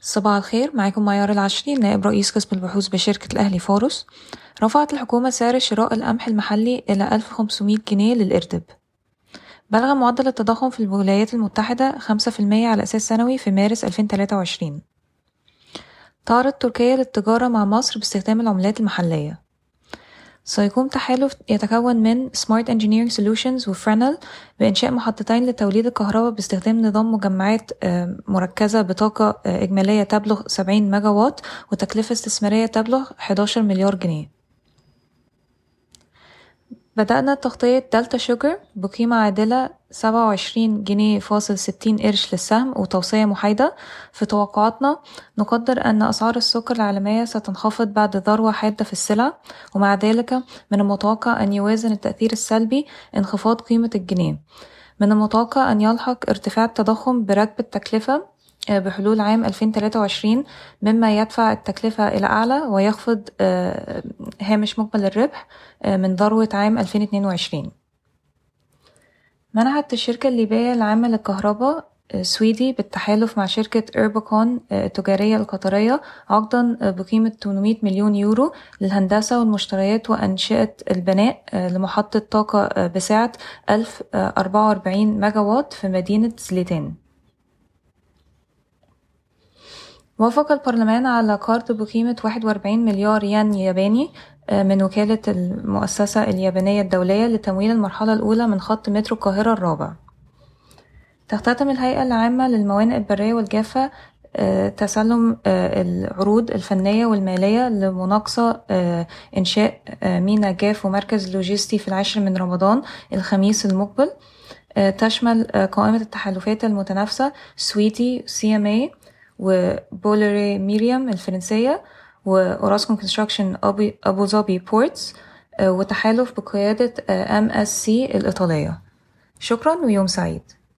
صباح الخير معاكم معيار العشري نائب رئيس قسم البحوث بشركة الأهلي فارس رفعت الحكومة سعر شراء القمح المحلي إلى 1500 جنيه للإردب بلغ معدل التضخم في الولايات المتحدة 5% على أساس سنوي في مارس 2023 تعرض تركيا للتجارة مع مصر باستخدام العملات المحلية. سيقوم تحالف يتكون من Smart Engineering Solutions وفرينل بإنشاء محطتين لتوليد الكهرباء باستخدام نظام مجمعات مركزة بطاقة إجمالية تبلغ 70 ميجا وات وتكلفة استثمارية تبلغ 11 مليار جنيه. بدأنا تغطية Delta Sugar بقيمة عادلة سبعة وعشرين جنيه فاصل ستين قرش للسهم وتوصية محايدة. في توقعاتنا نقدر أن أسعار السكر العالمية ستنخفض بعد ذروة حادة في السلع ومع ذلك من المتوقع أن يوازن التأثير السلبي انخفاض قيمة الجنيه. من المتوقع أن يلحق ارتفاع التضخم بركب التكلفة بحلول عام 2023 مما يدفع التكلفة إلى أعلى ويخفض هامش مقبل الربح من ذروة عام 2022 منحت الشركة الليبية العامة للكهرباء سويدي بالتحالف مع شركة إيربوكون التجارية القطرية عقدا بقيمة 800 مليون يورو للهندسة والمشتريات وأنشئة البناء لمحطة طاقة بسعة 1044 ميجا وات في مدينة زليتان. وافق البرلمان على قرض بقيمة 41 مليار ين ياباني من وكالة المؤسسة اليابانية الدولية لتمويل المرحلة الأولى من خط مترو القاهرة الرابع. تختتم الهيئة العامة للموانئ البرية والجافة تسلم العروض الفنية والمالية لمناقصة إنشاء ميناء جاف ومركز لوجستي في العاشر من رمضان الخميس المقبل. تشمل قائمة التحالفات المتنافسة سويدي CMA و Bolloré Meridiam الفرنسية و Orascom Construction Abu Dhabi Ports وتحالف بقيادة MSC الإيطالية. شكرا ويوم سعيد.